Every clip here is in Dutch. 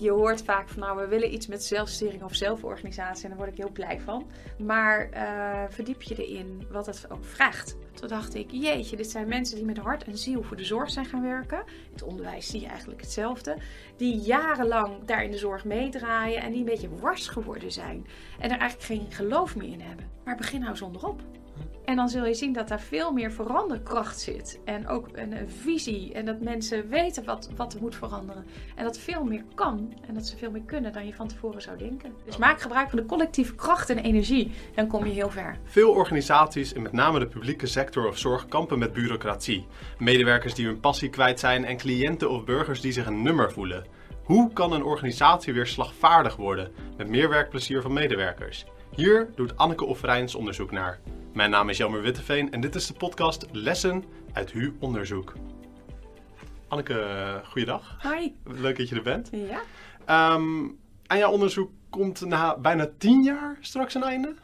je hoort vaak van nou, we willen iets met zelfsturing of zelforganisatie. En daar word ik heel blij van. Maar uh, verdiep je erin wat het ook vraagt. Toen dacht ik, jeetje, dit zijn mensen die met hart en ziel voor de zorg zijn gaan werken. In het onderwijs zie je eigenlijk hetzelfde. Die jarenlang daar in de zorg meedraaien en die een beetje wars geworden zijn. En er eigenlijk geen geloof meer in hebben. Maar begin nou zonderop. En dan zul je zien dat daar veel meer veranderkracht zit. En ook een, een, visie. En dat mensen weten wat, wat er moet veranderen. En dat veel meer kan. En dat ze veel meer kunnen dan je van tevoren zou denken. Dus maak gebruik van de collectieve kracht en energie. Dan kom je heel ver. Veel organisaties, en met name de publieke sector of zorg, kampen met bureaucratie. Medewerkers die hun passie kwijt zijn en cliënten of burgers die zich een nummer voelen. Hoe kan een organisatie weer slagvaardig worden met meer werkplezier van medewerkers? Hier doet Anneke Offerijns onderzoek naar. Mijn naam is Jelmer Witteveen en dit is de podcast Lessen uit HU Onderzoek. Anneke, goeiedag. Hoi. Leuk dat je er bent. Ja. Um, aan jouw onderzoek komt na bijna tien jaar straks een einde?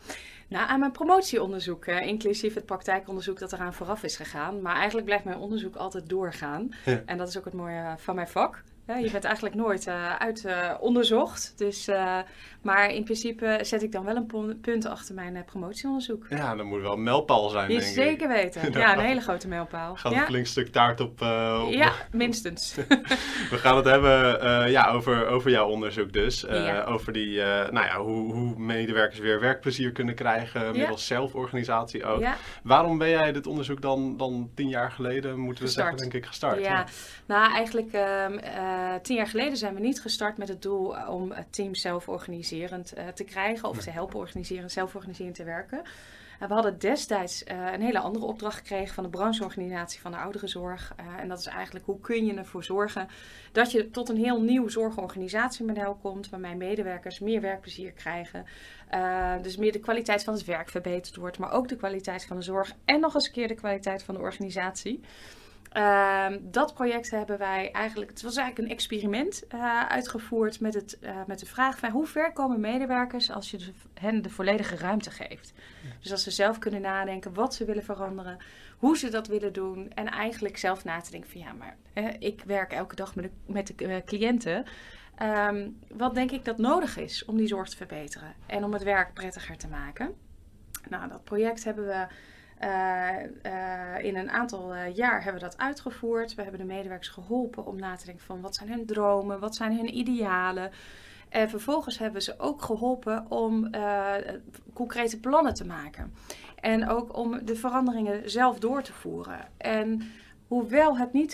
Nou, aan mijn promotieonderzoek, uh, inclusief het praktijkonderzoek dat eraan vooraf is gegaan. Maar eigenlijk blijft mijn onderzoek altijd doorgaan. Ja. En dat is ook het mooie van mijn vak. Ja, je bent eigenlijk nooit uh, uit uh, onderzocht. Dus, uh, maar in principe zet ik dan wel een punt achter mijn promotieonderzoek. Ja, dan moet wel een mijlpaal zijn, Die denk zeker weten. ja, een hele grote mijlpaal. Gaat ja. een flink stuk taart op... op ja, minstens. We gaan het hebben ja, over, over jouw onderzoek dus. Ja. Over die, nou ja, hoe, hoe medewerkers weer werkplezier kunnen krijgen. Middels zelforganisatie ook. Waarom ben jij dit onderzoek dan, dan tien jaar geleden, moeten we gestart. zeggen, denk ik, gestart? Ja, nou eigenlijk... Uh, tien jaar geleden zijn we niet gestart met het doel om het team zelforganiserend uh, te krijgen of te helpen organiseren, zelforganiserend te werken. Uh, we hadden destijds een hele andere opdracht gekregen van de brancheorganisatie van de ouderenzorg. en dat is eigenlijk hoe kun je ervoor zorgen dat je tot een heel nieuw zorgorganisatiemodel komt, waarmee medewerkers meer werkplezier krijgen. dus meer de kwaliteit van het werk verbeterd wordt, maar ook de kwaliteit van de zorg en nog eens een keer de kwaliteit van de organisatie. Uh, dat project hebben wij eigenlijk, het was eigenlijk een experiment uh, uitgevoerd met, het, uh, met de vraag van hoe ver komen medewerkers als je de, hen de volledige ruimte geeft. Ja. Dus als ze zelf kunnen nadenken wat ze willen veranderen, hoe ze dat willen doen en eigenlijk zelf na te denken van ja, maar ik werk elke dag met de, met de cliënten. Um, wat denk ik dat nodig is om die zorg te verbeteren en om het werk prettiger te maken? Nou, dat project hebben we in een aantal uh, jaar hebben we dat uitgevoerd. We hebben de medewerkers geholpen om na te denken van wat zijn hun dromen, wat zijn hun idealen. En vervolgens hebben we ze ook geholpen om concrete plannen te maken. En ook om de veranderingen zelf door te voeren. En hoewel het niet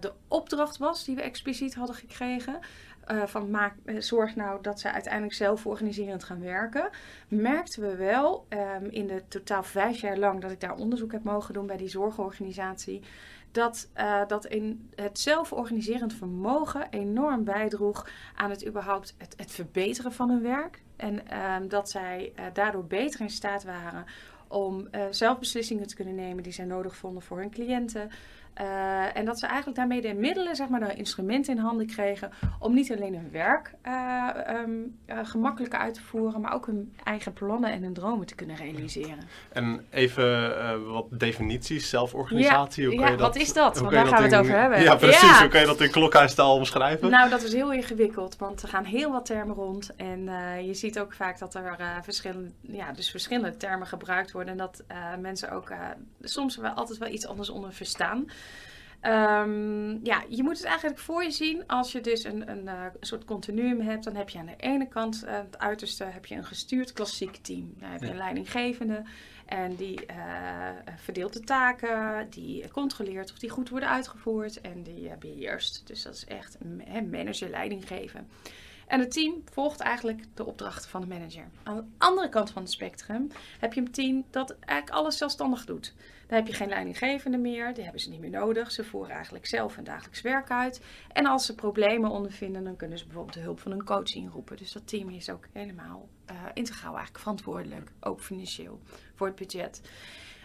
de opdracht was die we expliciet hadden gekregen, uh, van maak, zorg nou dat ze uiteindelijk zelf organiserend gaan werken, merkten we wel um, in de totaal vijf jaar lang dat ik daar onderzoek heb mogen doen bij die zorgorganisatie, dat, uh, dat in het zelforganiserend vermogen enorm bijdroeg aan het überhaupt het, verbeteren van hun werk. En um, dat zij daardoor beter in staat waren om zelf beslissingen te kunnen nemen die zij nodig vonden voor hun cliënten. Uh, en dat ze eigenlijk daarmee de middelen, zeg maar, de instrumenten in handen kregen om niet alleen hun werk uh, um, uh, gemakkelijker uit te voeren, maar ook hun eigen plannen en hun dromen te kunnen realiseren. En even wat definities, zelforganisatie. Ja, hoe kan ja je dat, wat is dat? Want daar gaan we het over hebben. Ja, precies. Ja. Hoe kan je dat in klokhuistaal omschrijven? Nou, dat is heel ingewikkeld, want er gaan heel wat termen rond. En je ziet ook vaak dat er verschillende, ja, dus verschillende termen gebruikt worden en dat mensen ook soms wel altijd wel iets anders onder verstaan. Um, ja, je moet het eigenlijk voor je zien als je dus een, een, uh, soort continuum hebt. Dan heb je aan de ene kant, uh, het uiterste, heb je een gestuurd klassiek team. Dan heb je een leidinggevende en die uh, verdeelt de taken, die controleert of die goed worden uitgevoerd en die beheerst. Dus dat is echt een manager, leiding geven. En het team volgt eigenlijk de opdrachten van de manager. Aan de andere kant van het spectrum heb je een team dat eigenlijk alles zelfstandig doet. Dan heb je geen leidinggevende meer, die hebben ze niet meer nodig. Ze voeren eigenlijk zelf hun dagelijks werk uit. En als ze problemen ondervinden, dan kunnen ze bijvoorbeeld de hulp van een coach inroepen. Dus dat team is ook helemaal uh, integraal eigenlijk verantwoordelijk, ook financieel, voor het budget.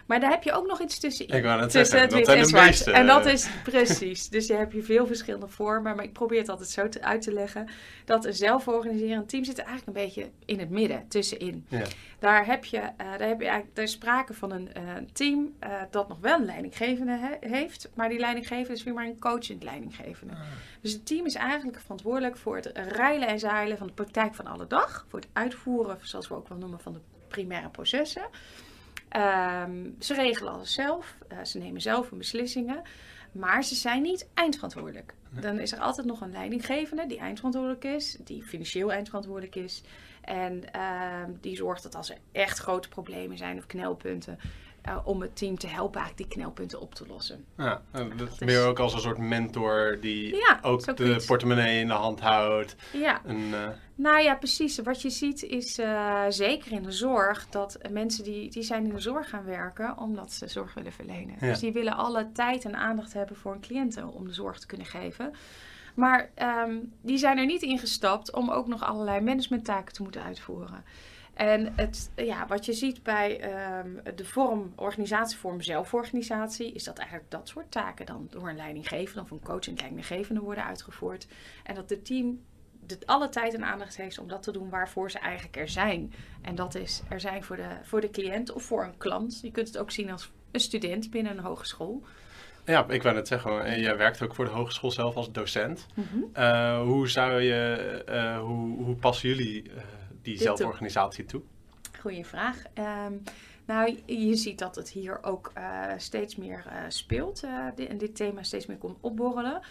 Maar daar heb je ook nog iets tussenin. Ik wou net tussen zeggen, het wit en de zwart. meeste. En dat is precies. Dus je hebt hier veel verschillende vormen. Maar ik probeer het altijd zo te, uit te leggen. Dat een zelforganiserend team zit eigenlijk een beetje in het midden, tussenin. Ja. Daar heb je, eh, daar heb je eigenlijk, daar is sprake van een eh, team eh, dat nog wel een leidinggevende he- heeft. Maar die leidinggevende is weer maar een coachend leidinggevende. Dus het team is eigenlijk verantwoordelijk voor het reilen en zeilen van de praktijk van alle dag. Voor het uitvoeren, zoals we ook wel noemen, van de primaire processen. Ehm, ze regelen alles zelf. eh, ze nemen zelf hun beslissingen. Maar ze zijn niet eindverantwoordelijk. Dan is er altijd nog een leidinggevende die eindverantwoordelijk is. Die financieel eindverantwoordelijk is. En ehm, die zorgt dat als er echt grote problemen zijn of knelpunten... eh, om het team te helpen eigenlijk die knelpunten op te lossen. Ja, en dat meer ook als een soort mentor die Ja, ook de portemonnee in de hand houdt. Ja, En, eh, Nou ja, precies. Wat je ziet is eh, zeker in de zorg dat mensen die, die zijn in de zorg gaan werken omdat ze zorg willen verlenen. Ja. Dus die willen alle tijd en aandacht hebben voor hun cliënten om de zorg te kunnen geven. Maar ehm, die zijn er niet ingestapt om ook nog allerlei managementtaken te moeten uitvoeren. En het, ja, wat je ziet bij ehm, de vorm, organisatievorm zelforganisatie, is dat eigenlijk dat soort taken dan door een leidinggevende of een coach en leidinggevende worden uitgevoerd. En dat het team de, alle tijd en aandacht heeft om dat te doen waarvoor ze eigenlijk er zijn. En dat is er zijn voor de, voor de cliënt of voor een klant. Je kunt het ook zien als een student binnen een hogeschool. ja, ik wou net zeggen, en jij werkt ook voor de hogeschool zelf als docent. Mhm. Eh, hoe zou je, eh, hoe, hoe passen jullie eh, die zelforganisatie toe? Goeie vraag. Ehm, nou, je ziet dat het hier ook eh, steeds meer eh, speelt. eh, en dit thema steeds meer komt opborrelen.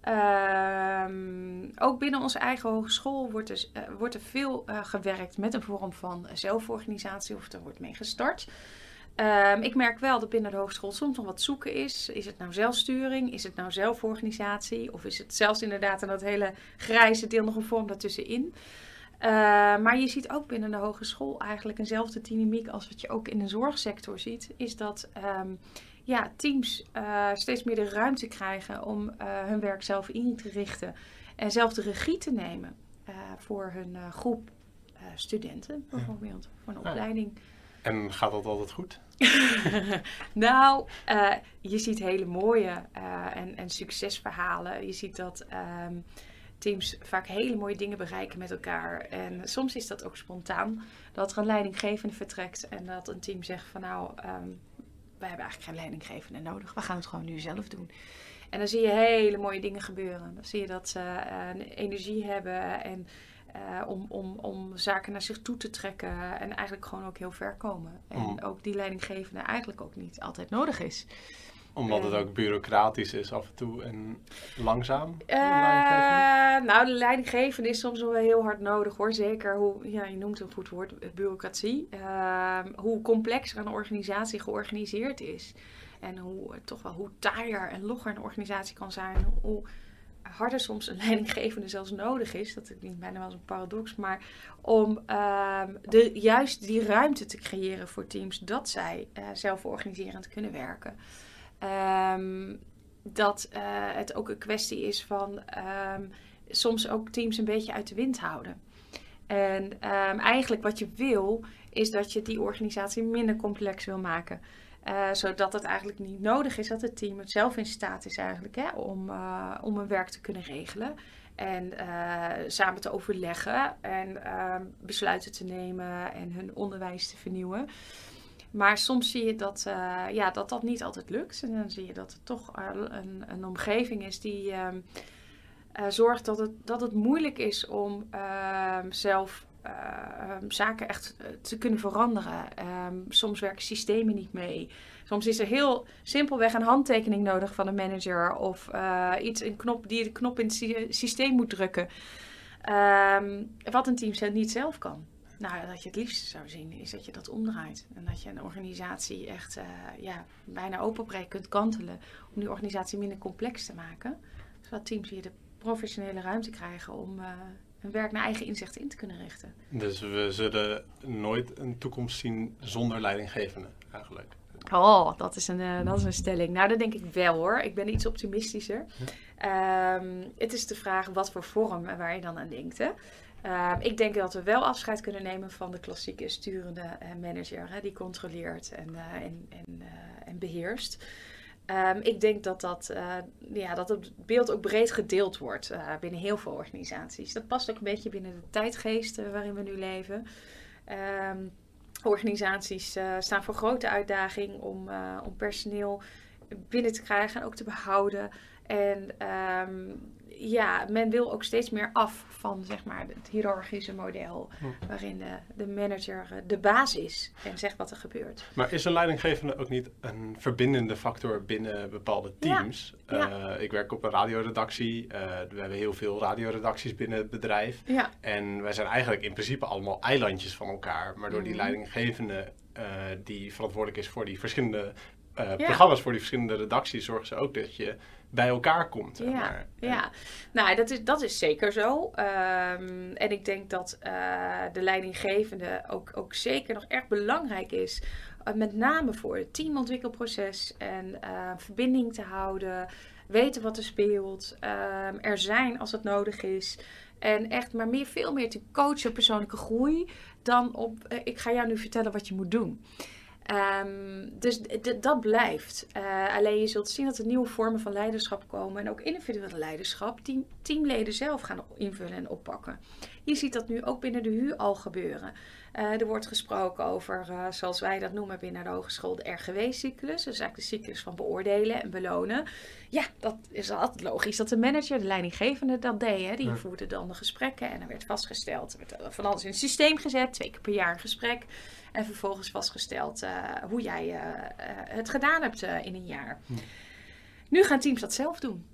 Ehm, ook binnen onze eigen hogeschool wordt er, eh, wordt er veel gewerkt met een vorm van zelforganisatie. Of er wordt mee gestart. Ehm, ik merk wel dat binnen de hogeschool soms nog wat zoeken is. Is het nou zelfsturing? Is het nou zelforganisatie? Of is het zelfs inderdaad in dat hele grijze deel nog een vorm daartussenin? Uh, maar je ziet ook binnen de hogeschool eigenlijk eenzelfde dynamiek als wat je ook in de zorgsector ziet. Is dat ehm, ja, teams uh, steeds meer de ruimte krijgen om uh, hun werk zelf in te richten. En zelf de regie te nemen voor hun groep studenten bijvoorbeeld. Voor een opleiding. En gaat dat altijd goed? nou, je ziet hele mooie en, en, succesverhalen. Je ziet dat um, teams vaak hele mooie dingen bereiken met elkaar. En soms is dat ook spontaan. Dat er een leidinggevende vertrekt en dat een team zegt van nou, um, wij hebben eigenlijk geen leidinggevende nodig. We gaan het gewoon nu zelf doen. En dan zie je hele mooie dingen gebeuren. Dan zie je dat ze uh, energie hebben en uh, om, om, om zaken naar zich toe te trekken en eigenlijk gewoon ook heel ver komen. En Mm. ook die leidinggevende eigenlijk ook niet altijd nodig is. Omdat het Eh. ook bureaucratisch is af en toe en langzaam? de Uh, leidinggevende? nou, de leidinggevende is soms wel heel hard nodig hoor. Zeker hoe, ja, je noemt een goed woord, eh, bureaucratie. Uh, hoe complexer een organisatie georganiseerd is. En hoe toch wel hoe taaier en logger een organisatie kan zijn. Hoe harder soms een leidinggevende zelfs nodig is. Dat klinkt bijna wel als een paradox. Maar om uh, de, juist die ruimte te creëren voor teams dat zij uh, zelforganiserend kunnen werken. Um, dat uh, het ook een kwestie is van um, soms ook teams een beetje uit de wind houden. En um, eigenlijk wat je wil, is dat je die organisatie minder complex wil maken. Uh, zodat het eigenlijk niet nodig is dat het team het zelf in staat is eigenlijk hè, om, uh, om een werk te kunnen regelen. En samen te overleggen en besluiten te nemen en hun onderwijs te vernieuwen. Maar soms zie je dat, uh, ja, dat dat niet altijd lukt. En dan zie je dat het toch uh, een, een, omgeving is die uh, zorgt dat het, dat het moeilijk is om ehm, zelf ehm, zaken echt eh, te kunnen veranderen. Ehm, soms werken systemen niet mee. Soms is er heel simpelweg een handtekening nodig van een manager of eh, iets, een knop die de knop in het sy systeem moet drukken. Ehm, wat een team niet zelf kan. Nou, dat je het liefst zou zien, is dat je dat omdraait. En dat je een organisatie echt uh, ja, bijna openbreed kunt kantelen. Om die organisatie minder complex te maken. Zodat teams hier de professionele ruimte krijgen om uh, hun werk naar eigen inzicht in te kunnen richten. Dus we zullen nooit een toekomst zien zonder leidinggevende, eigenlijk. Oh, dat is, een, uh, dat is een stelling. Nou, dat denk ik wel hoor. Ik ben iets optimistischer. Ehm, het is de vraag wat voor vorm en waar je dan aan denkt. Hè? Ehm, ik denk dat we wel afscheid kunnen nemen van de klassieke sturende uh, manager, hè, die controleert en, uh, en, en, en beheerst. Um, ik denk dat, dat, ja, dat het beeld ook breed gedeeld wordt binnen heel veel organisaties. Dat past ook een beetje binnen de tijdgeest waarin we nu leven. Um, organisaties staan voor grote uitdaging om, om personeel binnen te krijgen en ook te behouden. En ja, men wil ook steeds meer af van zeg maar, het hiërarchische model. Hm. Waarin de, de manager eh, de baas is en zegt wat er gebeurt. Maar is een leidinggevende ook niet een verbindende factor binnen bepaalde teams? Ja. Uh, ik werk op een radioredactie. Uh, we hebben heel veel radioredacties binnen het bedrijf. Ja. En wij zijn eigenlijk in principe allemaal eilandjes van elkaar. Maar door die mhm. leidinggevende die verantwoordelijk is voor die verschillende programma's, voor die verschillende redacties, zorgen ze ook dat je bij elkaar komt. Ja, maar. ja. nou dat is, dat is zeker zo. Um, en ik denk dat uh, de leidinggevende ook, ook zeker nog erg belangrijk is. Uh, met name voor het teamontwikkelproces en uh, verbinding te houden. Weten wat er speelt. Um, er zijn als het nodig is. En echt maar meer, veel meer te coachen op persoonlijke groei. Dan op ik ga jou nu vertellen wat je moet doen. Um, dus dat blijft. Uh, alleen je zult zien dat er nieuwe vormen van leiderschap komen. En ook individuele leiderschap die teamleden zelf gaan invullen en oppakken. Je ziet dat nu ook binnen de HU al gebeuren. Uh, er wordt gesproken over, uh, zoals wij dat noemen binnen de hogeschool, de RGW-cyclus. Dus eigenlijk de cyclus van beoordelen en belonen. Ja, dat is altijd logisch dat de manager, de leidinggevende, dat deed. Hè. Die voerde dan de gesprekken en er werd vastgesteld. Er werd van alles in het systeem gezet, twee keer per jaar een gesprek. En vervolgens vastgesteld uh, hoe jij het gedaan hebt in een jaar. Nu gaan teams dat zelf doen.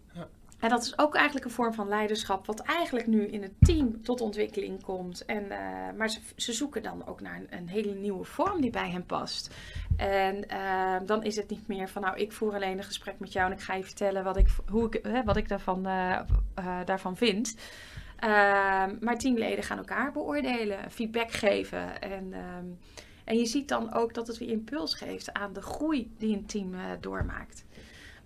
En dat is ook eigenlijk een vorm van leiderschap, wat eigenlijk nu in het team tot ontwikkeling komt. En, maar ze, ze, zoeken dan ook naar een, een, hele nieuwe vorm die bij hen past. En dan is het niet meer van, nou, ik voer alleen een gesprek met jou en ik ga je vertellen wat ik, hoe ik, wat ik daarvan, daarvan vind. maar teamleden gaan elkaar beoordelen, feedback geven en... Um, en je ziet dan ook dat het weer impuls geeft aan de groei die een team doormaakt.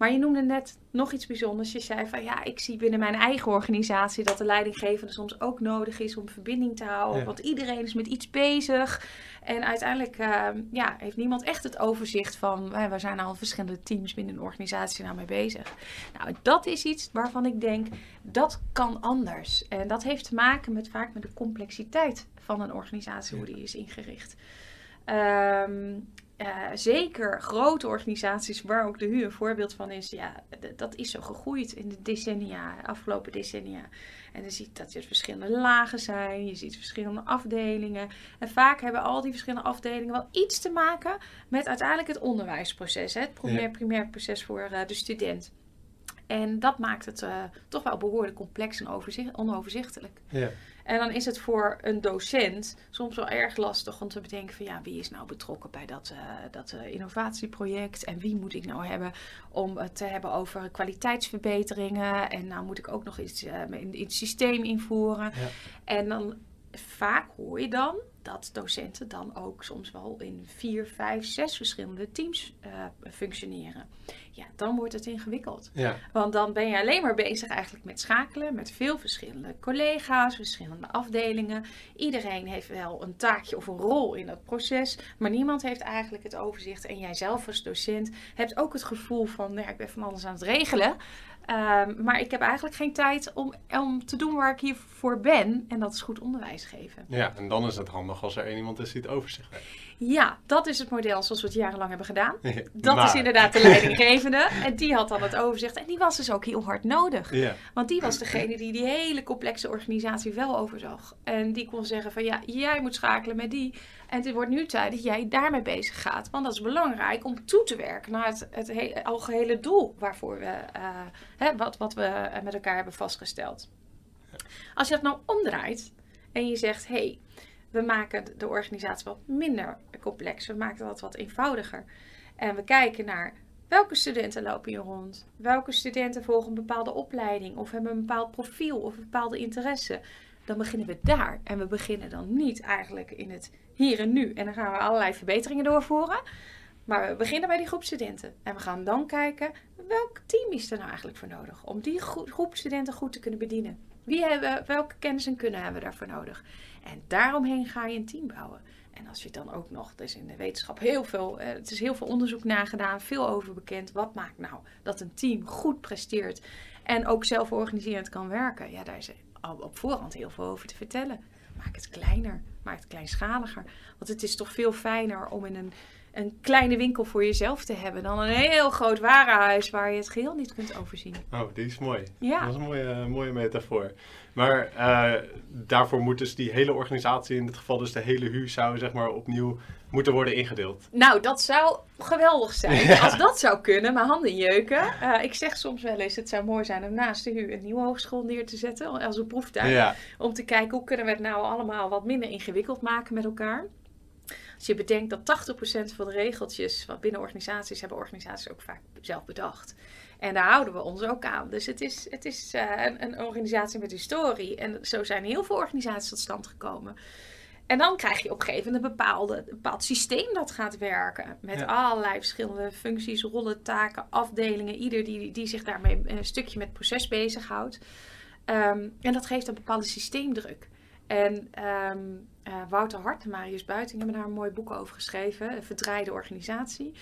Maar je noemde net nog iets bijzonders. Je zei van ja, ik zie binnen mijn eigen organisatie dat de leidinggevende soms ook nodig is om verbinding te houden. Want iedereen is met iets bezig. En uiteindelijk uh, ja, heeft niemand echt het overzicht van uh, waar zijn al verschillende teams binnen een organisatie nou mee bezig. Nou, dat is iets waarvan ik denk dat kan anders. En dat heeft te maken met vaak met de complexiteit van een organisatie, hoe die is ingericht. Um, uh, zeker grote organisaties, waar ook de HU een voorbeeld van is, ja, dat is zo gegroeid in de decennia, afgelopen decennia. En je ziet dat er verschillende lagen zijn, je ziet verschillende afdelingen. En vaak hebben al die verschillende afdelingen wel iets te maken met uiteindelijk het onderwijsproces, hè, het primair, primair proces voor uh, de student. En dat maakt het uh, toch wel behoorlijk complex en onoverzichtelijk. Ja. En dan is het voor een docent soms wel erg lastig om te bedenken van ja, wie is nou betrokken bij dat, uh, dat uh, innovatieproject en wie moet ik nou hebben om het te hebben over kwaliteitsverbeteringen en nou moet ik ook nog iets in, in, het systeem invoeren. Ja. En dan vaak hoor je dan dat docenten dan ook soms wel in vier, vijf, zes verschillende teams functioneren ja, dan wordt het ingewikkeld. Ja. Want dan ben je alleen maar bezig eigenlijk met schakelen met veel verschillende collega's, verschillende afdelingen. Iedereen heeft wel een taakje of een rol in dat proces, maar niemand heeft eigenlijk het overzicht. En jij zelf als docent hebt ook het gevoel van, nou ja, ik ben van alles aan het regelen. Um, maar ik heb eigenlijk geen tijd om, om te doen waar ik hier voor ben. En dat is goed onderwijs geven. Ja, en dan is het handig als er één iemand is die het overzicht heeft. Ja, dat is het model zoals we het jarenlang hebben gedaan. Dat is inderdaad de leidinggevende. En die had dan het overzicht. En die was dus ook heel hard nodig. Ja. Want die was degene die die hele complexe organisatie wel overzag. En die kon zeggen van ja, jij moet schakelen met die. En het wordt nu tijd dat jij daarmee bezig gaat. Want dat is belangrijk om toe te werken naar het, het hele, algehele doel waarvoor we, uh, hè, wat, wat we met elkaar hebben vastgesteld. Als je dat nou omdraait en je zegt, hé, hey, we maken de organisatie wat minder complex. We maken dat wat eenvoudiger. En we kijken naar welke studenten lopen hier rond. Welke studenten volgen een bepaalde opleiding of hebben een bepaald profiel of een bepaalde interesse. Dan beginnen we daar. En we beginnen dan niet eigenlijk in het hier en nu. En dan gaan we allerlei verbeteringen doorvoeren. Maar we beginnen bij die groep studenten. En we gaan dan kijken, welk team is er nou eigenlijk voor nodig? Om die groep studenten goed te kunnen bedienen. Wie hebben, welke kennis en kunnen hebben we daarvoor nodig? En daaromheen ga je een team bouwen. En als je dan ook nog, er is in de wetenschap heel veel, eh, het is heel veel onderzoek nagedaan, veel over bekend. Wat maakt nou dat een team goed presteert en ook zelforganiserend kan werken? Ja, daar is al op voorhand heel veel over te vertellen. Maak het kleiner, maak het kleinschaliger. Want het is toch veel fijner om in een een kleine winkel voor jezelf te hebben dan een heel groot warenhuis waar je het geheel niet kunt overzien. Oh, die is mooi. Ja. Dat is een mooie, mooie metafoor. Maar uh, daarvoor moet dus die hele organisatie, in dit geval dus de hele HU, zou zeg maar opnieuw moeten worden ingedeeld. Nou, dat zou geweldig zijn. Als dat zou kunnen, mijn handen jeuken. Uh, ik zeg soms wel eens, het zou mooi zijn om naast de HU een nieuwe hogeschool neer te zetten als een proeftuin. Om te kijken hoe kunnen we het nou allemaal wat minder ingewikkeld maken met elkaar. Als je bedenkt dat 80% van de regeltjes wat binnen organisaties hebben organisaties ook vaak zelf bedacht. En daar houden we ons ook aan. Dus het is, het is uh, een, een, organisatie met historie. En zo zijn heel veel organisaties tot stand gekomen. En dan krijg je op een gegeven moment een, bepaalde, een bepaald systeem dat gaat werken. Met allerlei verschillende functies, rollen, taken, afdelingen. Ieder die, die zich daarmee een stukje met proces bezighoudt. Um, en dat geeft een bepaalde systeemdruk. En um, uh, Wouter Hart en Marius Buiting hebben daar een mooi boek over geschreven, een verdraaide organisatie.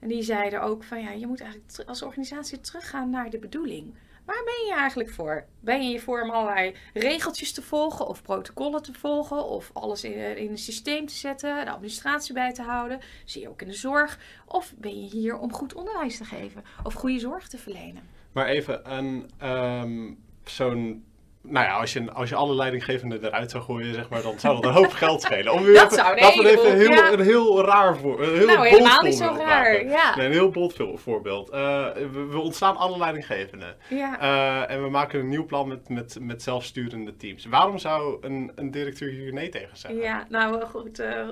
En die zeiden ook van ja, je moet eigenlijk als organisatie teruggaan naar de bedoeling. Waar ben je eigenlijk voor? Ben je voor om allerlei regeltjes te volgen of protocollen te volgen of alles in, in een systeem te zetten, de administratie bij te houden? Zie je ook in de zorg? Of ben je hier om goed onderwijs te geven of goede zorg te verlenen? Maar even, een, um, zo'n nou ja, als je, als je alle leidinggevenden eruit zou gooien, zeg maar, dan zou dat een hoop geld schelen. Om dat zou Laten we even heel, een heel raar voor, een heel Nou, helemaal niet zo raar, ja. Nee, een heel bot voorbeeld. Uh, we, ontslaan alle leidinggevenden. Ja. Uh, en we maken een nieuw plan met, met, met zelfsturende teams. Waarom zou een, een directeur hier nee tegen zeggen? Ja, nou, goed, uh,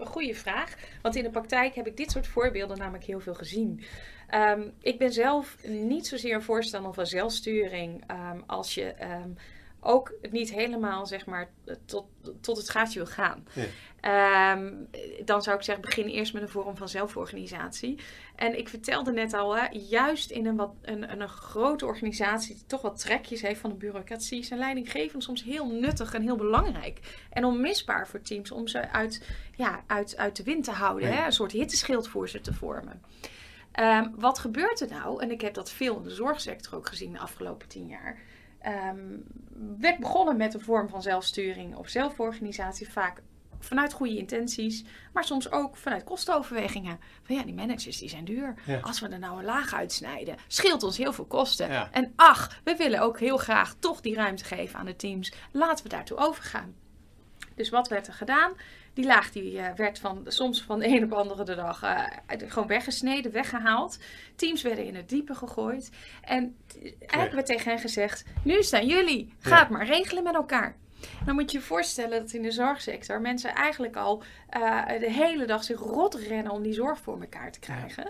goede vraag. Want in de praktijk heb ik dit soort voorbeelden namelijk heel veel gezien. Um, ik ben zelf niet zozeer een voorstander van zelfsturing um, als je um, ook niet helemaal zeg maar tot, tot het gaatje wil gaan. dan zou ik zeggen, begin eerst met een vorm van zelforganisatie. En ik vertelde net al, hè, juist in een, wat, een, een, grote organisatie die toch wat trekjes heeft van de bureaucratie, zijn leidinggevenden soms heel nuttig en heel belangrijk. En onmisbaar voor teams om ze uit, ja, uit, uit de wind te houden, hè, een soort hitteschild voor ze te vormen. Um, wat gebeurt er nou? En ik heb dat veel in de zorgsector ook gezien de afgelopen tien jaar. Um, werd begonnen met een vorm van zelfsturing of zelforganisatie, vaak vanuit goede intenties, maar soms ook vanuit kostenoverwegingen. Van ja, die managers die zijn duur. Als we er nou een laag uitsnijden, scheelt ons heel veel kosten. En ach, we willen ook heel graag toch die ruimte geven aan de teams. Laten we daartoe overgaan. Dus wat werd er gedaan? Die laag die, uh, werd van, soms van de een op de andere dag uh, gewoon weggesneden, weggehaald. Teams werden in het diepe gegooid. En eigenlijk werd tegen hen gezegd: Nu staan jullie, ga het maar regelen met elkaar. Dan moet je je voorstellen dat in de zorgsector mensen eigenlijk al uh, de hele dag zich rot rennen om die zorg voor elkaar te krijgen.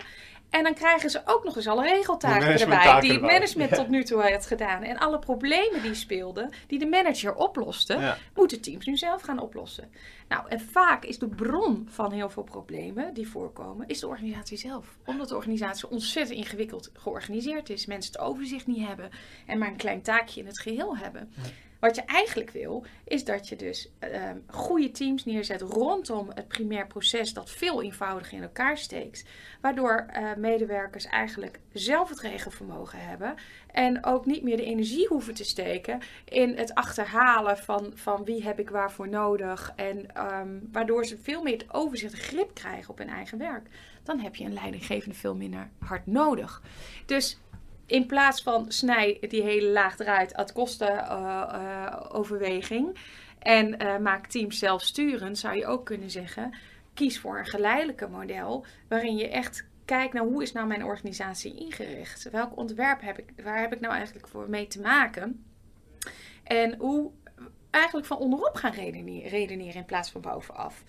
En dan krijgen ze ook nog eens alle regeltaken erbij. Die het management tot nu toe heeft gedaan. En alle problemen die speelden, die de manager oploste, moeten teams nu zelf gaan oplossen. Nou, en vaak is de bron van heel veel problemen die voorkomen, is de organisatie zelf. Omdat de organisatie ontzettend ingewikkeld georganiseerd is. Mensen het overzicht niet hebben en maar een klein taakje in het geheel hebben. Wat je eigenlijk wil, is dat je dus uh, goede teams neerzet rondom het primair proces dat veel eenvoudiger in elkaar steekt. Waardoor uh, medewerkers eigenlijk zelf het regelvermogen hebben en ook niet meer de energie hoeven te steken in het achterhalen van, van wie heb ik waarvoor nodig. En um, waardoor ze veel meer het overzicht grip krijgen op hun eigen werk. Dan heb je een leidinggevende veel minder hard nodig. Dus in plaats van snij die hele laag eruit uit kostenoverweging uh, uh, en uh, maak teams zelfsturend, zou je ook kunnen zeggen: kies voor een geleidelijke model waarin je echt kijkt naar hoe is nou mijn organisatie ingericht? Welk ontwerp heb ik, waar heb ik nou eigenlijk voor mee te maken? En hoe eigenlijk van onderop gaan redeneren in plaats van bovenaf.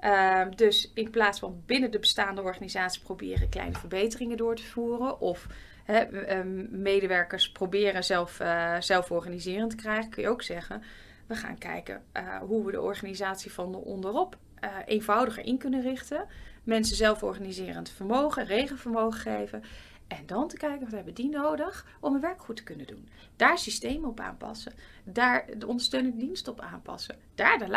Uh, dus in plaats van binnen de bestaande organisatie proberen kleine verbeteringen door te voeren of Ehm, medewerkers proberen zelf, uh, zelforganiserend te krijgen, kun je ook zeggen. We gaan kijken uh, hoe we de organisatie van de onderop uh, eenvoudiger in kunnen richten. mensen zelforganiserend vermogen, regenvermogen geven. En dan te kijken wat hebben die nodig om hun werk goed te kunnen doen. Daar systemen op aanpassen. Daar de ondersteunende dienst op aanpassen. Daar de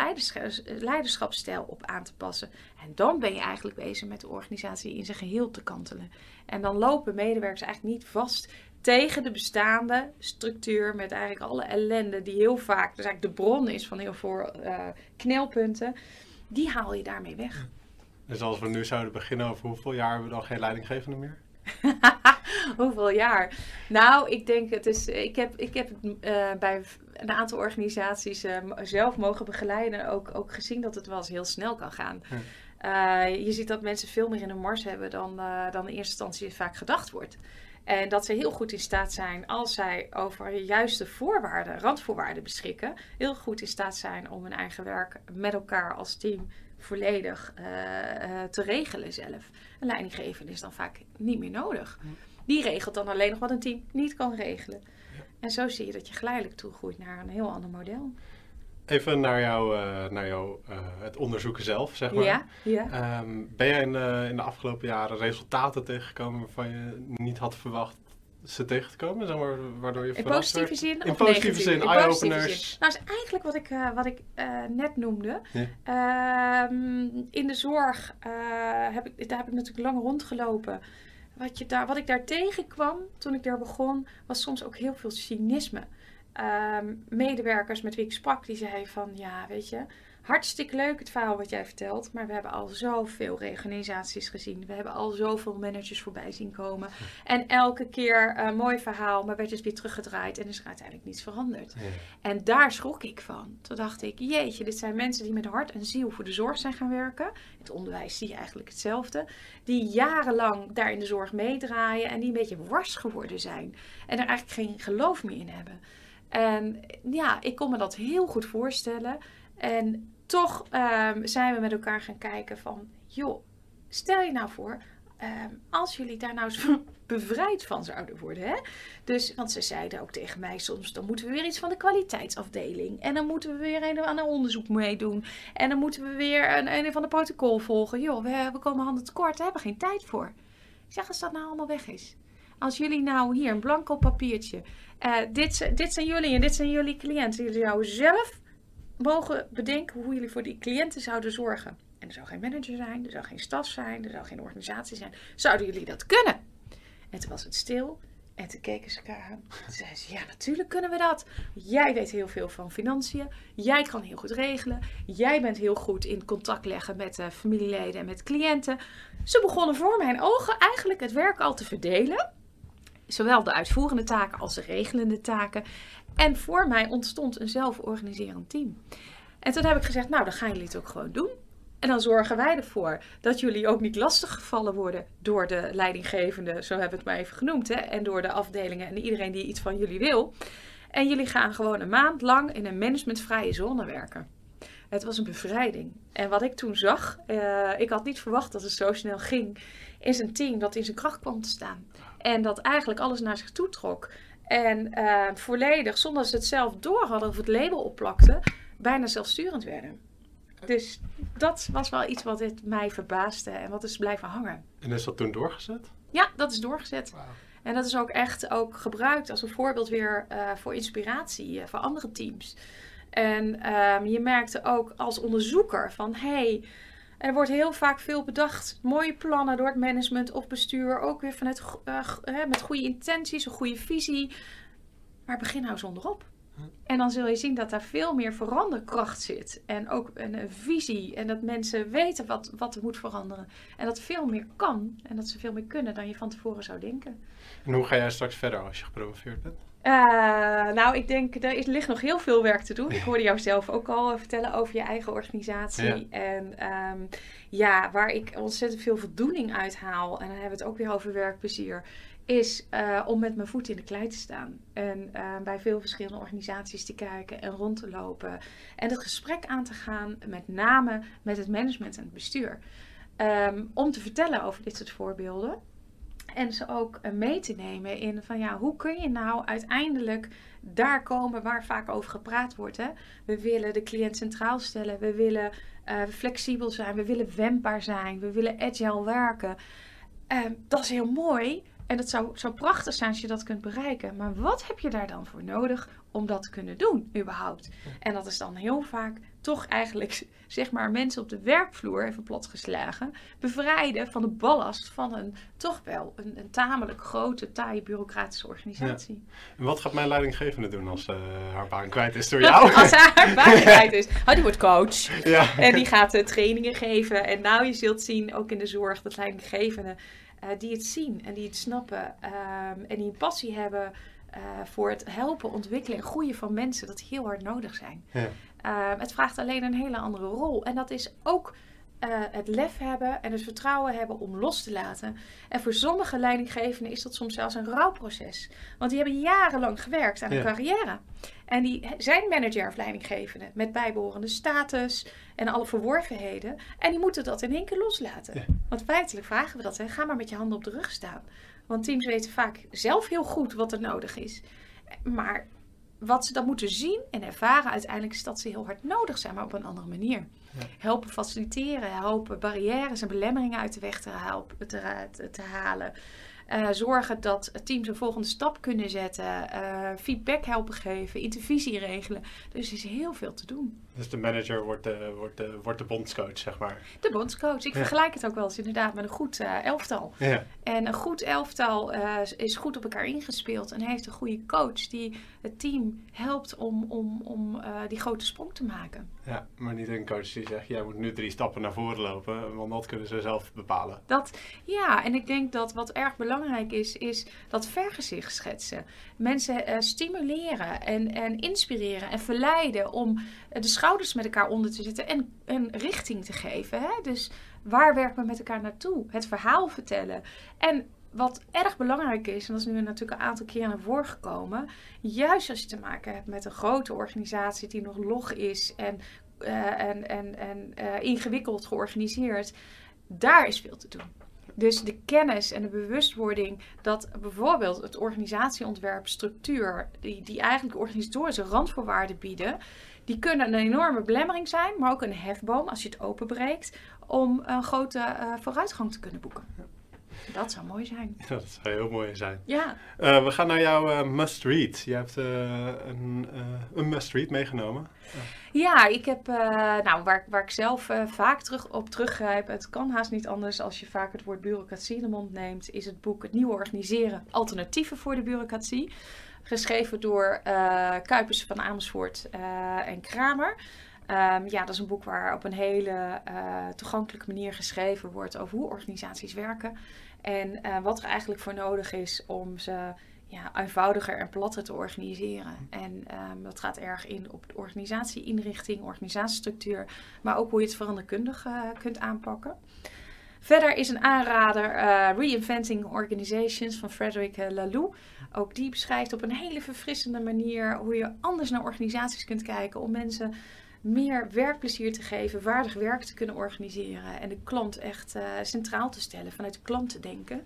leiderschapsstijl op aan te passen. En dan ben je eigenlijk bezig met de organisatie in zijn geheel te kantelen. En dan lopen medewerkers eigenlijk niet vast tegen de bestaande structuur met eigenlijk alle ellende die heel vaak, dus eigenlijk de bron is van heel veel uh, knelpunten, die haal je daarmee weg. Dus als we nu zouden beginnen over hoeveel jaar hebben we dan geen leidinggevende meer? hoeveel jaar? Nou, ik denk het is. Ik heb, ik heb het uh, bij een aantal organisaties uh, zelf mogen begeleiden. Ook, ook gezien dat het wel eens heel snel kan gaan. je ziet dat mensen veel meer in een mars hebben dan, dan in eerste instantie vaak gedacht wordt. En dat ze heel goed in staat zijn, als zij over juiste voorwaarden, randvoorwaarden beschikken, heel goed in staat zijn om hun eigen werk met elkaar als team volledig uh, te regelen zelf. Een leidinggevende is dan vaak niet meer nodig. Die regelt dan alleen nog wat een team niet kan regelen. En zo zie je dat je geleidelijk toegroeit naar een heel ander model. Even naar, jou, uh, naar jou, het onderzoeken zelf, zeg maar. Ja, ja. Um, ben jij in, in, de afgelopen jaren resultaten tegengekomen waarvan je niet had verwacht ze tegen te komen? Zeg maar, waardoor je in positieve zin In positieve zin, eye-openers? Nou, is eigenlijk wat ik, wat ik net noemde. Ja. Um, in de zorg heb ik, daar heb ik natuurlijk lang rondgelopen. Wat, je daar, wat ik daar tegenkwam toen ik daar begon, was soms ook heel veel cynisme. Ehm, medewerkers met wie ik sprak, die zeiden van ja, weet je, hartstikke leuk het verhaal wat jij vertelt, maar we hebben al zoveel reorganisaties gezien. We hebben al zoveel managers voorbij zien komen. En elke keer een mooi verhaal, maar werd dus weer teruggedraaid en is er uiteindelijk niets veranderd. En daar schrok ik van. Toen dacht ik, jeetje, dit zijn mensen die met hart en ziel voor de zorg zijn gaan werken. Het onderwijs zie je eigenlijk hetzelfde. Die jarenlang daar in de zorg meedraaien en die een beetje wars geworden zijn. En er eigenlijk geen geloof meer in hebben. En ja, ik kon me dat heel goed voorstellen. En toch um, zijn we met elkaar gaan kijken van, joh, stel je nou voor, um, als jullie daar nou eens bevrijd van zouden worden. Hè? Dus, want ze zeiden ook tegen mij soms, dan moeten we weer iets van de kwaliteitsafdeling. En dan moeten we weer een aan een onderzoek meedoen. En dan moeten we weer een, een van de protocol volgen. Joh, we, we komen handen tekort, daar hebben we geen tijd voor. Zeg, als dat nou allemaal weg is. Als jullie nou hier een blanco papiertje uh, dit, dit zijn jullie en dit zijn jullie cliënten. Jullie zouden zelf mogen bedenken hoe jullie voor die cliënten zouden zorgen. En er zou geen manager zijn, er zou geen staf zijn, er zou geen organisatie zijn. Zouden jullie dat kunnen? En toen was het stil. En toen keken ze elkaar aan. Toen zeiden ze, ja, natuurlijk kunnen we dat. Jij weet heel veel van financiën. Jij kan heel goed regelen. Jij bent heel goed in contact leggen met uh, familieleden en met cliënten. Ze begonnen voor mijn ogen eigenlijk het werk al te verdelen zowel de uitvoerende taken als de regelende taken. En voor mij ontstond een zelforganiserend team. En toen heb ik gezegd, nou dan gaan jullie het ook gewoon doen. En dan zorgen wij ervoor dat jullie ook niet lastig gevallen worden door de leidinggevende, zo hebben we het maar even genoemd, hè, en door de afdelingen en iedereen die iets van jullie wil. En jullie gaan gewoon een maand lang in een managementvrije zone werken. Het was een bevrijding. En wat ik toen zag, uh, ik had niet verwacht dat het zo snel ging, is een team dat in zijn kracht kwam te staan. En dat eigenlijk alles naar zich toe trok. En uh, volledig, zonder dat ze het zelf door hadden of het label opplakten, bijna zelfsturend werden. Dus dat was wel iets wat het mij verbaasde en wat is blijven hangen. En is dat toen doorgezet? Ja, dat is doorgezet. En dat is ook echt ook gebruikt als een voorbeeld weer uh, voor inspiratie uh, voor andere teams. En um, je merkte ook als onderzoeker van hey, er wordt heel vaak veel bedacht. Mooie plannen door het management of bestuur. Ook weer vanuit, uh, met goede intenties, een goede visie. Maar begin nou zonderop. En dan zul je zien dat daar veel meer veranderkracht zit. En ook een, een, visie. En dat mensen weten wat, wat er moet veranderen. En dat veel meer kan. En dat ze veel meer kunnen dan je van tevoren zou denken. En hoe ga jij straks verder als je gepromoveerd bent? Uh, nou, ik denk, er ligt nog heel veel werk te doen. Ik hoorde jou zelf ook al vertellen over je eigen organisatie. En um, ja, waar ik ontzettend veel voldoening uit haal, en dan hebben we het ook weer over werkplezier, is uh, om met mijn voet in de klei te staan. En uh, bij veel verschillende organisaties te kijken en rond te lopen. En het gesprek aan te gaan, met name met het management en het bestuur. Um, om te vertellen over dit soort voorbeelden. En ze ook uh, mee te nemen in van ja, hoe kun je nou uiteindelijk daar komen waar vaak over gepraat wordt. Hè? We willen de cliënt centraal stellen, we willen uh, flexibel zijn, we willen wendbaar zijn, we willen agile werken. Ehm, dat is heel mooi en dat zou, zou prachtig zijn als je dat kunt bereiken. Maar wat heb je daar dan voor nodig om dat te kunnen doen, überhaupt? En dat is dan heel vaak toch eigenlijk, zeg maar, mensen op de werkvloer, even platgeslagen, bevrijden van de ballast van een toch wel een, een tamelijk grote, taaie bureaucratische organisatie. En wat gaat mijn leidinggevende doen als uh, haar baan kwijt is door jou? als haar baan kwijt is. Oh, die wordt coach. Ja. En die gaat uh, trainingen geven. En nou, je zult zien, ook in de zorg, dat leidinggevenden uh, die het zien en die het snappen um, en die een passie hebben uh, voor het helpen, ontwikkelen en groeien van mensen, dat heel hard nodig zijn. Ja. Uh, het vraagt alleen een hele andere rol. En dat is ook uh, het lef hebben en het vertrouwen hebben om los te laten. En voor sommige leidinggevenden is dat soms zelfs een rouwproces. Want die hebben jarenlang gewerkt aan hun carrière. En die zijn manager of leidinggevende met bijbehorende status en alle verworvenheden. En die moeten dat in één keer loslaten. Ja. Want feitelijk vragen we dat. Hè? Ga maar met je handen op de rug staan. Want teams weten vaak zelf heel goed wat er nodig is. Maar wat ze dan moeten zien en ervaren uiteindelijk is dat ze heel hard nodig zijn, maar op een andere manier. Ja. Helpen faciliteren, helpen barrières en belemmeringen uit de weg te, helpen, te, te halen. Uh, zorgen dat teams een volgende stap kunnen zetten. Uh, feedback helpen geven. Intervisie regelen. Dus er is heel veel te doen. Dus de manager wordt de, wordt de, wordt de bondscoach, zeg maar. De bondscoach. Ik vergelijk het ook wel eens inderdaad met een goed uh, elftal. Ja. En een goed elftal is goed op elkaar ingespeeld. En heeft een goede coach die het team helpt om, om, om die grote sprong te maken. Ja, maar niet een coach die zegt, jij moet nu drie stappen naar voren lopen. Want dat kunnen ze zelf bepalen. Dat, ja, en ik denk dat wat erg belangrijk is, is dat vergezicht schetsen. Mensen stimuleren en, en inspireren en verleiden om de schouders met elkaar onder te zetten en een richting te geven. Hè? Dus waar werken we met elkaar naartoe? Het verhaal vertellen. En wat erg belangrijk is, en dat is nu natuurlijk een aantal keer naar voren gekomen, juist als je te maken hebt met een grote organisatie die nog log is en, uh, en, en, en ingewikkeld georganiseerd, daar is veel te doen. Dus de kennis en de bewustwording dat bijvoorbeeld het organisatieontwerp, structuur, die, die eigenlijk organisatorische randvoorwaarden bieden, die kunnen een enorme belemmering zijn, maar ook een hefboom als je het openbreekt, om een grote uh, vooruitgang te kunnen boeken. Dat zou mooi zijn. Ja, dat zou heel mooi zijn. Ja. Uh, we gaan naar jouw uh, must read. Je hebt uh, een, een must read meegenomen. Ja, ik heb, nou, waar, waar ik zelf vaak terug op teruggrijp, het kan haast niet anders als je vaak het woord bureaucratie in de mond neemt, is het boek Het Nieuwe Organiseren, Alternatieven voor de Bureaucratie. Geschreven door Kuipers van Amersfoort en Kramer. Um, ja, dat is een boek waar op een hele toegankelijke manier geschreven wordt over hoe organisaties werken. En uh, wat er eigenlijk voor nodig is om ze ja, eenvoudiger en platter te organiseren. En um, dat gaat erg in op de organisatieinrichting, organisatiestructuur, maar ook hoe je het veranderkundig uh, kunt aanpakken. Verder is een aanrader uh, Reinventing Organizations van Frederic Laloux. Ook die beschrijft op een hele verfrissende manier hoe je anders naar organisaties kunt kijken om mensen meer werkplezier te geven, waardig werk te kunnen organiseren en de klant echt uh, centraal te stellen, vanuit de klant te denken.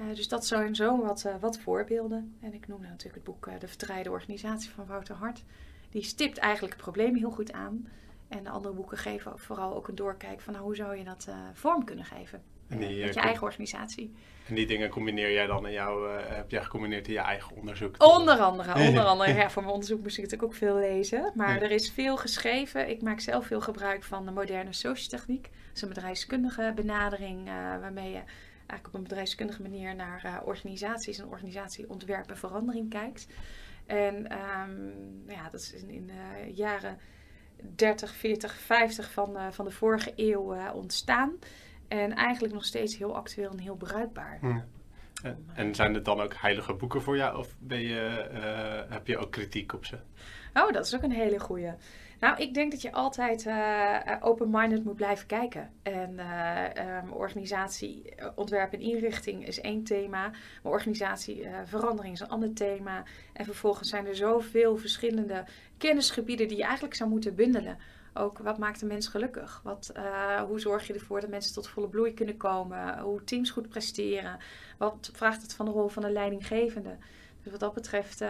Uh, dus dat zijn zo wat, uh, wat voorbeelden. En ik noemde natuurlijk het boek De Verdraaide Organisatie van Wouter Hart. Die stipt eigenlijk het probleem heel goed aan. En de andere boeken geven vooral ook een doorkijk van nou, hoe zou je dat vorm kunnen geven. En die, met je eigen organisatie. En die dingen combineer jij dan in jouw, uh, heb jij gecombineerd in je eigen onderzoek? Onder andere, onder andere. Ja, voor mijn onderzoek moest ik natuurlijk ook veel lezen. Maar er is veel geschreven. Ik maak zelf veel gebruik van de moderne sociotechniek. Dat is een bedrijfskundige benadering uh, waarmee je eigenlijk op een bedrijfskundige manier naar uh, organisaties en organisatieontwerp en verandering kijkt. En um, ja, dat is in, in de jaren 30, 40, 50 van, van de vorige eeuw ontstaan. En eigenlijk nog steeds heel actueel en heel bruikbaar. En, en, zijn het dan ook heilige boeken voor jou? Of ben je, uh, heb je ook kritiek op ze? Oh, dat is ook een hele goeie. Nou, ik denk dat je altijd uh, open-minded moet blijven kijken. En uh, um, organisatie, ontwerp en inrichting is één thema. Maar organisatieverandering is een ander thema. En vervolgens zijn er zoveel verschillende kennisgebieden die je eigenlijk zou moeten bundelen Ook wat maakt een mens gelukkig? Wat, hoe zorg je ervoor dat mensen tot volle bloei kunnen komen? Hoe teams goed presteren? Wat vraagt het van de rol van de leidinggevende? Dus wat dat betreft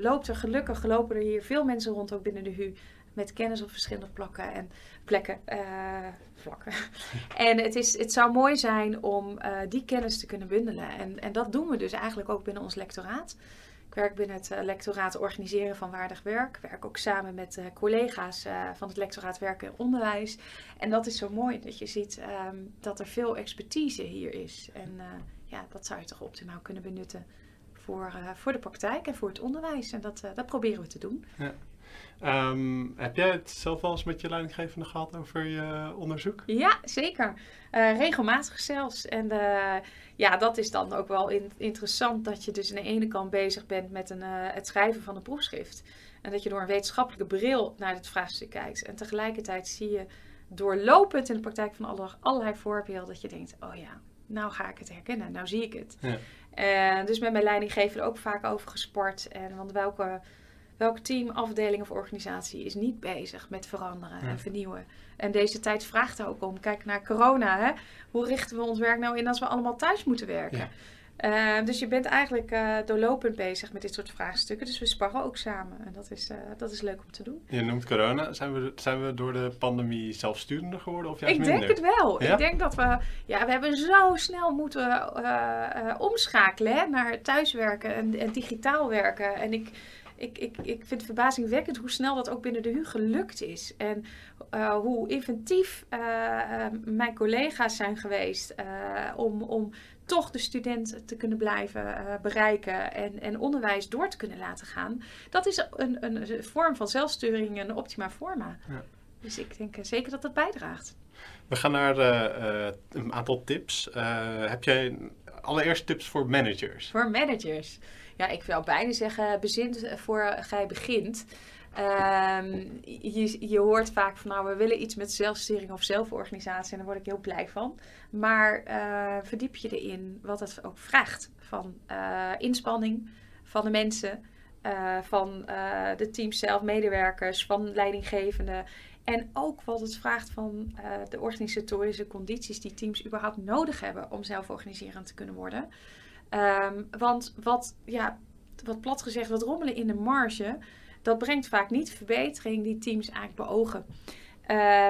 loopt er gelukkig, lopen er hier veel mensen rond, ook binnen de HU, met kennis op verschillende plakken en plekken, uh, vlakken. en het, is, het zou mooi zijn om uh, die kennis te kunnen bundelen. En, en dat doen we dus eigenlijk ook binnen ons lectoraat. Ik werk binnen het uh, lectoraat organiseren van waardig werk. Ik werk ook samen met collega's van het lectoraat werken en onderwijs. En dat is zo mooi dat je ziet um, dat er veel expertise hier is. En ja, dat zou je toch optimaal kunnen benutten voor, voor de praktijk en voor het onderwijs. En dat, dat proberen we te doen. Ja. Ehm, heb jij het zelf wel eens met je leidinggevende gehad over je onderzoek? Ja, zeker. Uh, regelmatig zelfs. En uh, ja, dat is dan ook wel in, interessant dat je dus aan de ene kant bezig bent met een, uh, het schrijven van een proefschrift. En dat je door een wetenschappelijke bril naar dit vraagstuk kijkt. En tegelijkertijd zie je doorlopend in de praktijk van alle, allerlei voorbeelden dat je denkt, oh ja, nou ga ik het herkennen, nou zie ik het. Ja. Dus met mijn leidinggevende ook vaak over gesport. En want welke Welk team, afdeling of organisatie is niet bezig met veranderen en vernieuwen? En deze tijd vraagt er ook om. Kijk naar corona. Hè? Hoe richten we ons werk nou in als we allemaal thuis moeten werken? Uh, dus je bent eigenlijk uh, doorlopend bezig met dit soort vraagstukken. Dus we sparren ook samen. En dat is, uh, dat is leuk om te doen. Je noemt corona. Zijn we, zijn we door de pandemie zelfsturender geworden? Of juist Ik minder? denk het wel. Ik denk dat we... Ja, we hebben zo snel moeten omschakelen hè, naar thuiswerken en, en digitaal werken. En ik ik, ik, ik vind het verbazingwekkend hoe snel dat ook binnen de HU gelukt is. En uh, hoe inventief uh, mijn collega's zijn geweest om, om toch de student te kunnen blijven bereiken en, en onderwijs door te kunnen laten gaan. Dat is een, een vorm van zelfsturing, een optima forma. Ja. Dus ik denk zeker dat dat bijdraagt. We gaan naar een aantal tips. heb jij allereerst tips voor managers? Voor managers ja, ik wil bijna zeggen, bezint voor gij begint. Um, je, je hoort vaak van nou, we willen iets met zelfsturing of zelforganisatie en daar word ik heel blij van. Maar verdiep je erin wat het ook vraagt van inspanning van de mensen, van de teams zelf, medewerkers, van leidinggevenden. En ook wat het vraagt van de organisatorische condities die teams überhaupt nodig hebben om zelforganiserend te kunnen worden. Um, want wat, ja, wat plat gezegd, wat rommelen in de marge, dat brengt vaak niet verbetering die teams eigenlijk beogen.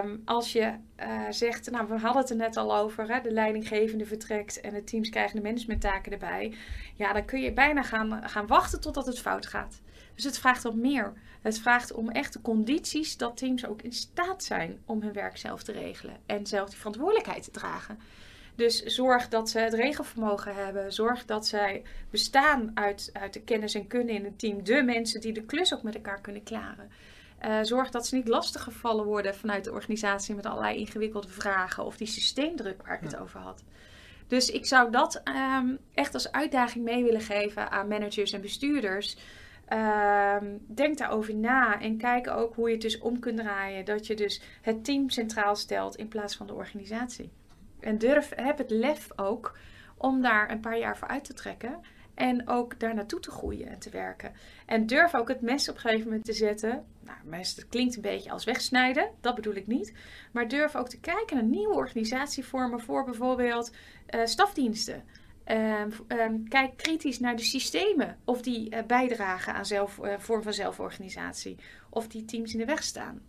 Um, als je uh, zegt, nou we hadden het er net al over, hè, de leidinggevende vertrekt en de teams krijgen de managementtaken erbij. Ja, dan kun je bijna gaan, gaan wachten totdat het fout gaat. Dus het vraagt om meer. Het vraagt om echte condities dat teams ook in staat zijn om hun werk zelf te regelen en zelf die verantwoordelijkheid te dragen. Dus zorg dat ze het regelvermogen hebben. Zorg dat zij bestaan uit, uit de kennis en kunnen in het team. De mensen die de klus ook met elkaar kunnen klaren. Uh, zorg dat ze niet lastiggevallen worden vanuit de organisatie met allerlei ingewikkelde vragen of die systeemdruk waar ik het over had. Dus ik zou dat um, echt als uitdaging mee willen geven aan managers en bestuurders. Um, denk daarover na en kijk ook hoe je het dus om kunt draaien. Dat je dus het team centraal stelt in plaats van de organisatie. En durf, heb het lef ook om daar een paar jaar voor uit te trekken. En ook daar naartoe te groeien en te werken. En durf ook het mes op een gegeven moment te zetten. Nou, mes, dat klinkt een beetje als wegsnijden, dat bedoel ik niet. Maar durf ook te kijken naar nieuwe organisatievormen voor bijvoorbeeld uh, stafdiensten. Um, um, kijk kritisch naar de systemen, of die uh, bijdragen aan zelf, uh, vorm van zelforganisatie, of die teams in de weg staan.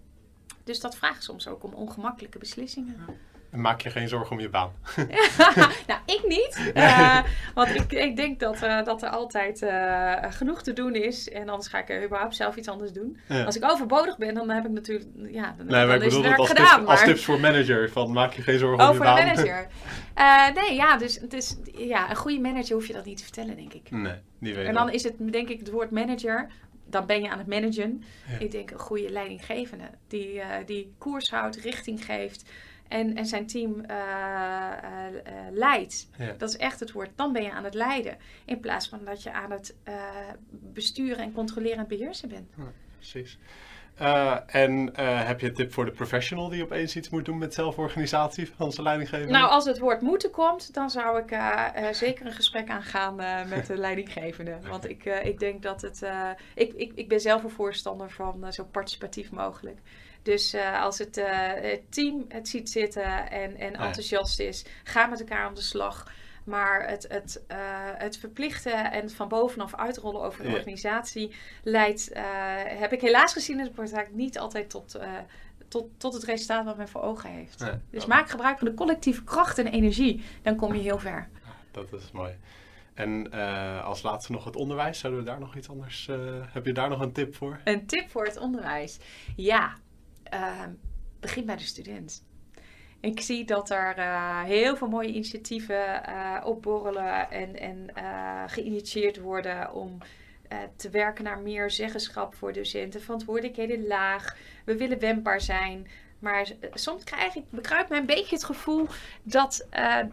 Dus dat vraagt soms ook om ongemakkelijke beslissingen. Maak je geen zorgen om je baan? nou, ik niet. Uh, want ik, ik denk dat, uh, dat er altijd uh, genoeg te doen is. En anders ga ik überhaupt zelf iets anders doen. Ja. Als ik overbodig ben, dan heb ik natuurlijk... Ja, dan, nee, dan ik bedoel het als, gedaan, tips, maar... als tips voor manager. Van, maak je geen zorgen om je baan. Oh, voor manager. nee, ja, dus, dus ja, een goede manager hoef je dat niet te vertellen, denk ik. Nee, niet weet En dan is het, denk ik, het woord manager dan ben je aan het managen. Ja. Ik denk een goede leidinggevende die, uh, die koers houdt, richting geeft, en, en zijn team uh, uh, leidt. Ja. Dat is echt het woord. Dan ben je aan het leiden. In plaats van dat je aan het besturen en controleren en beheersen bent. Ja, precies. En heb je een tip voor de professional die opeens iets moet doen met zelforganisatie van zijn leidinggevende? Nou, als het woord moeten komt, dan zou ik zeker een gesprek aangaan met de leidinggevende. Want ik, ik denk dat het. ik, ik, ik ben zelf een voorstander van zo participatief mogelijk. Dus als het, het, team het ziet zitten en, en enthousiast is, ga met elkaar aan de slag. Maar het, het, uh, het verplichten en van bovenaf uitrollen over de organisatie leidt, uh, heb ik helaas gezien in de praktijk, niet altijd tot, uh, tot, tot het resultaat wat men voor ogen heeft. Dus maak gebruik van de collectieve kracht en energie, dan kom je heel ver. Dat is mooi. En als laatste nog het onderwijs. Zouden we daar nog iets anders... heb je daar nog een tip voor? Een tip voor het onderwijs? Ja, begin bij de student. Ik zie dat er uh, heel veel mooie initiatieven uh, opborrelen en, en uh, geïnitieerd worden om te werken naar meer zeggenschap voor docenten, verantwoordelijkheden laag. We willen wendbaar zijn. Maar soms krijg ik, bekruipt mij een beetje het gevoel dat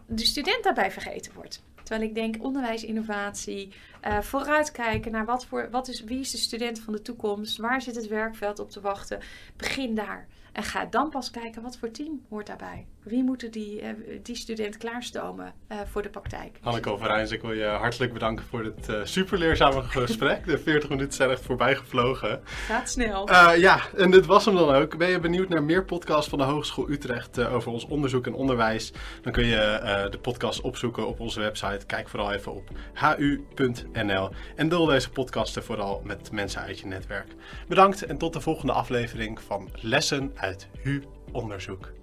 de student daarbij vergeten wordt. Terwijl ik denk onderwijs, innovatie, vooruitkijken naar wat voor, wat is, wie is de student van de toekomst, waar zit het werkveld op te wachten. Begin daar. En ga dan pas kijken wat voor team hoort daarbij. Wie moeten die, uh, die student klaarstomen uh, voor de praktijk? Hanneke Overijns, ik wil je hartelijk bedanken voor dit uh, super leerzame gesprek. De 40 minuten zijn echt voorbij gevlogen. Gaat snel. ja, en dit was hem dan ook. Ben je benieuwd naar meer podcasts van de Hogeschool Utrecht over ons onderzoek en onderwijs? Dan kun je de podcast opzoeken op onze website. Kijk vooral even op hu.nl. En deel deze podcasten vooral met mensen uit je netwerk. Bedankt en tot de volgende aflevering van Lessen uit HU Onderzoek.